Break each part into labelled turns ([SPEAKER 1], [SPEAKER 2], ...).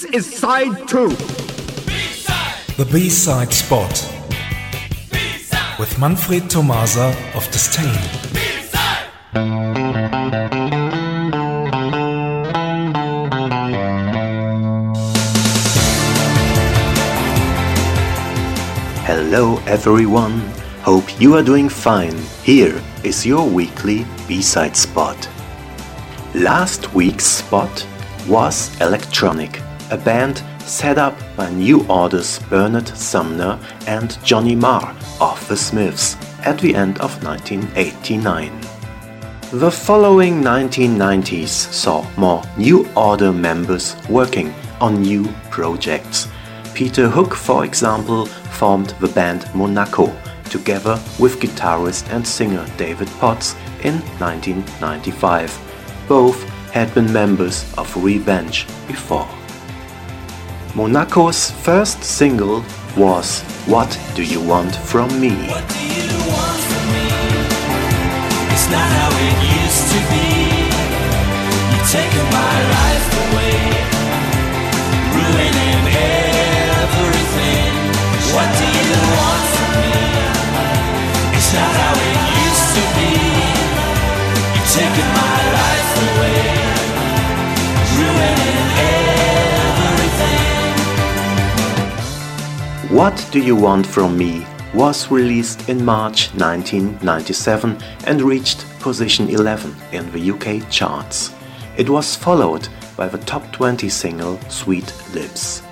[SPEAKER 1] This is side two.
[SPEAKER 2] The B-side spot with Manfred Tomasa of Disdain.
[SPEAKER 3] Hello everyone, hope you are doing fine. Here is your weekly B-side spot. Last week's spot was Electronic, a band set up by New Order's Bernard Sumner and Johnny Marr of The Smiths at the end of 1989. The following 1990s saw more New Order members working on new projects. Peter Hook, for example, formed the band Monaco together with guitarist and singer David Potts in 1995. Both had been members of Revenge before. Monaco's first single was What Do You Want From Me?
[SPEAKER 4] It's not how it used to be. Taking my life away, What Do You Want From Me
[SPEAKER 3] was released in March 1997 and reached position 11 in the UK charts. It was followed by the top 20 single Sweet Lips.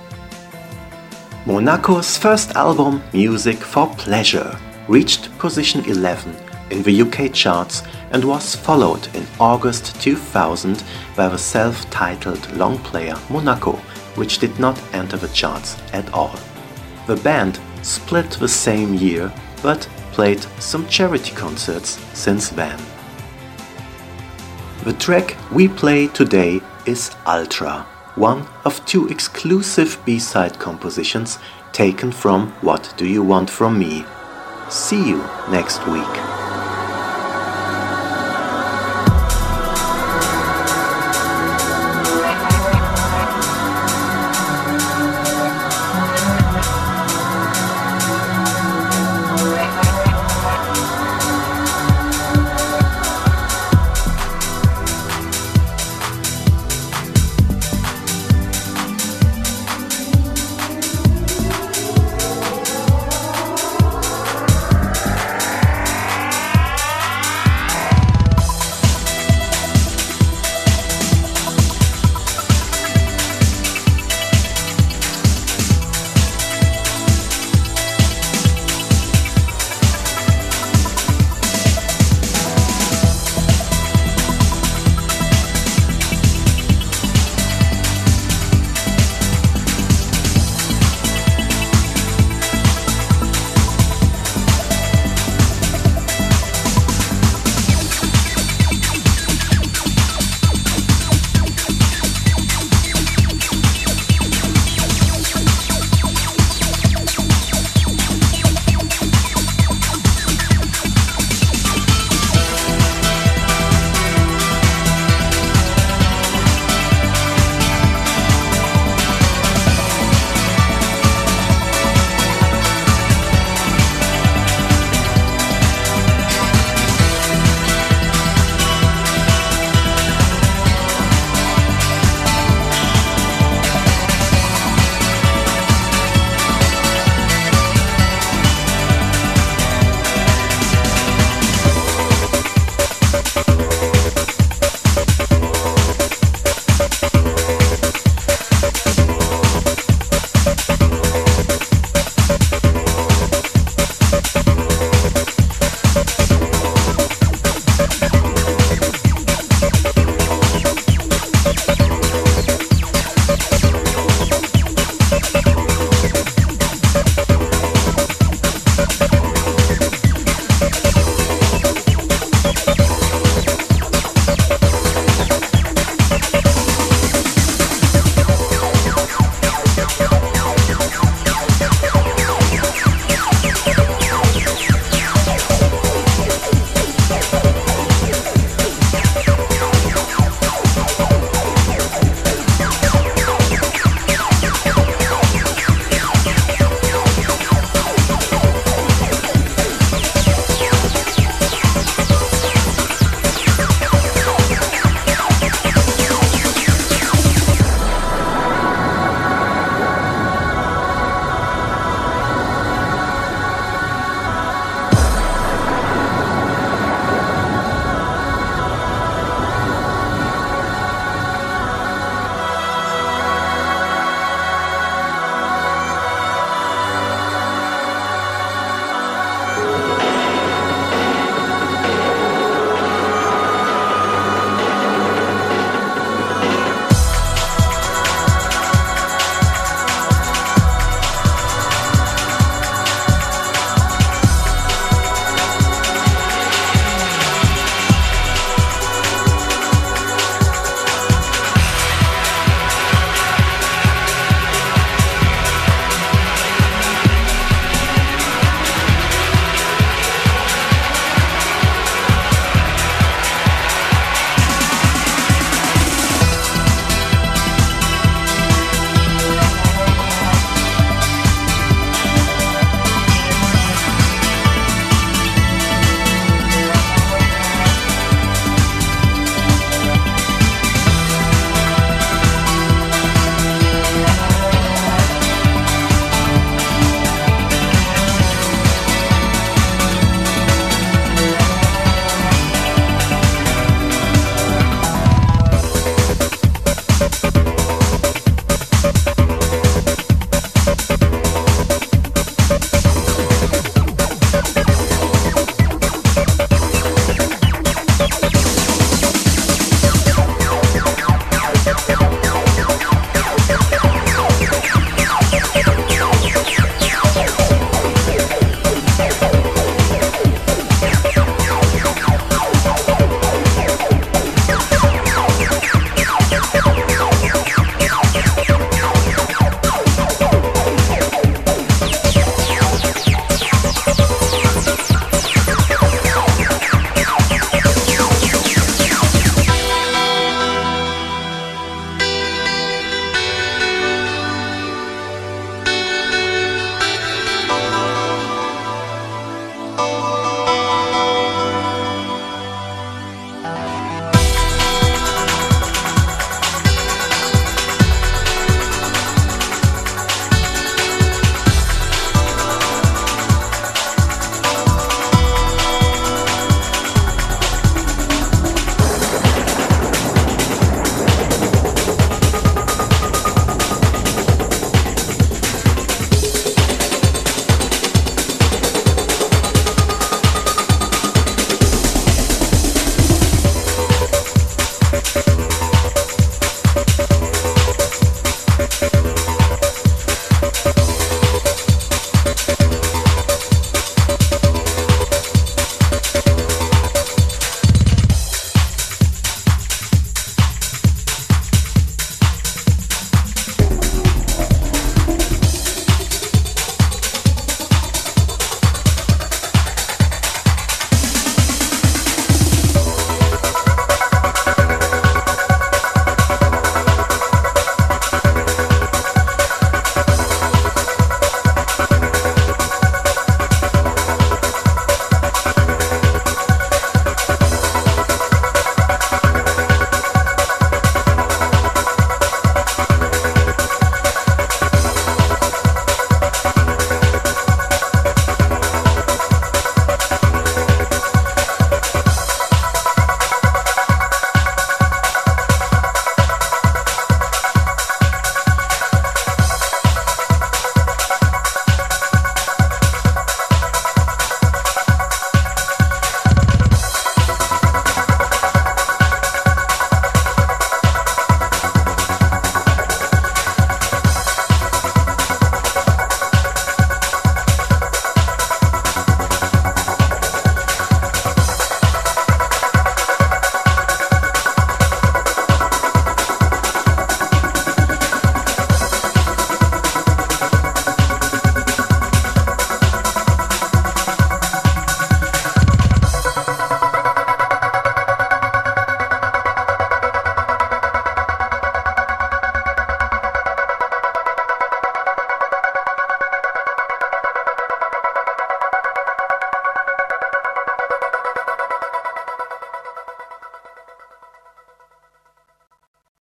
[SPEAKER 3] Monaco's first album, Music for Pleasure, reached position 11 in the UK charts and was followed in August 2000 by the self titled long player Monaco, which did not enter the charts at all. The band split the same year but played some charity concerts since then. The track we play today is Ultra, one of two exclusive B-side compositions taken from What Do You Want From Me? See you next week.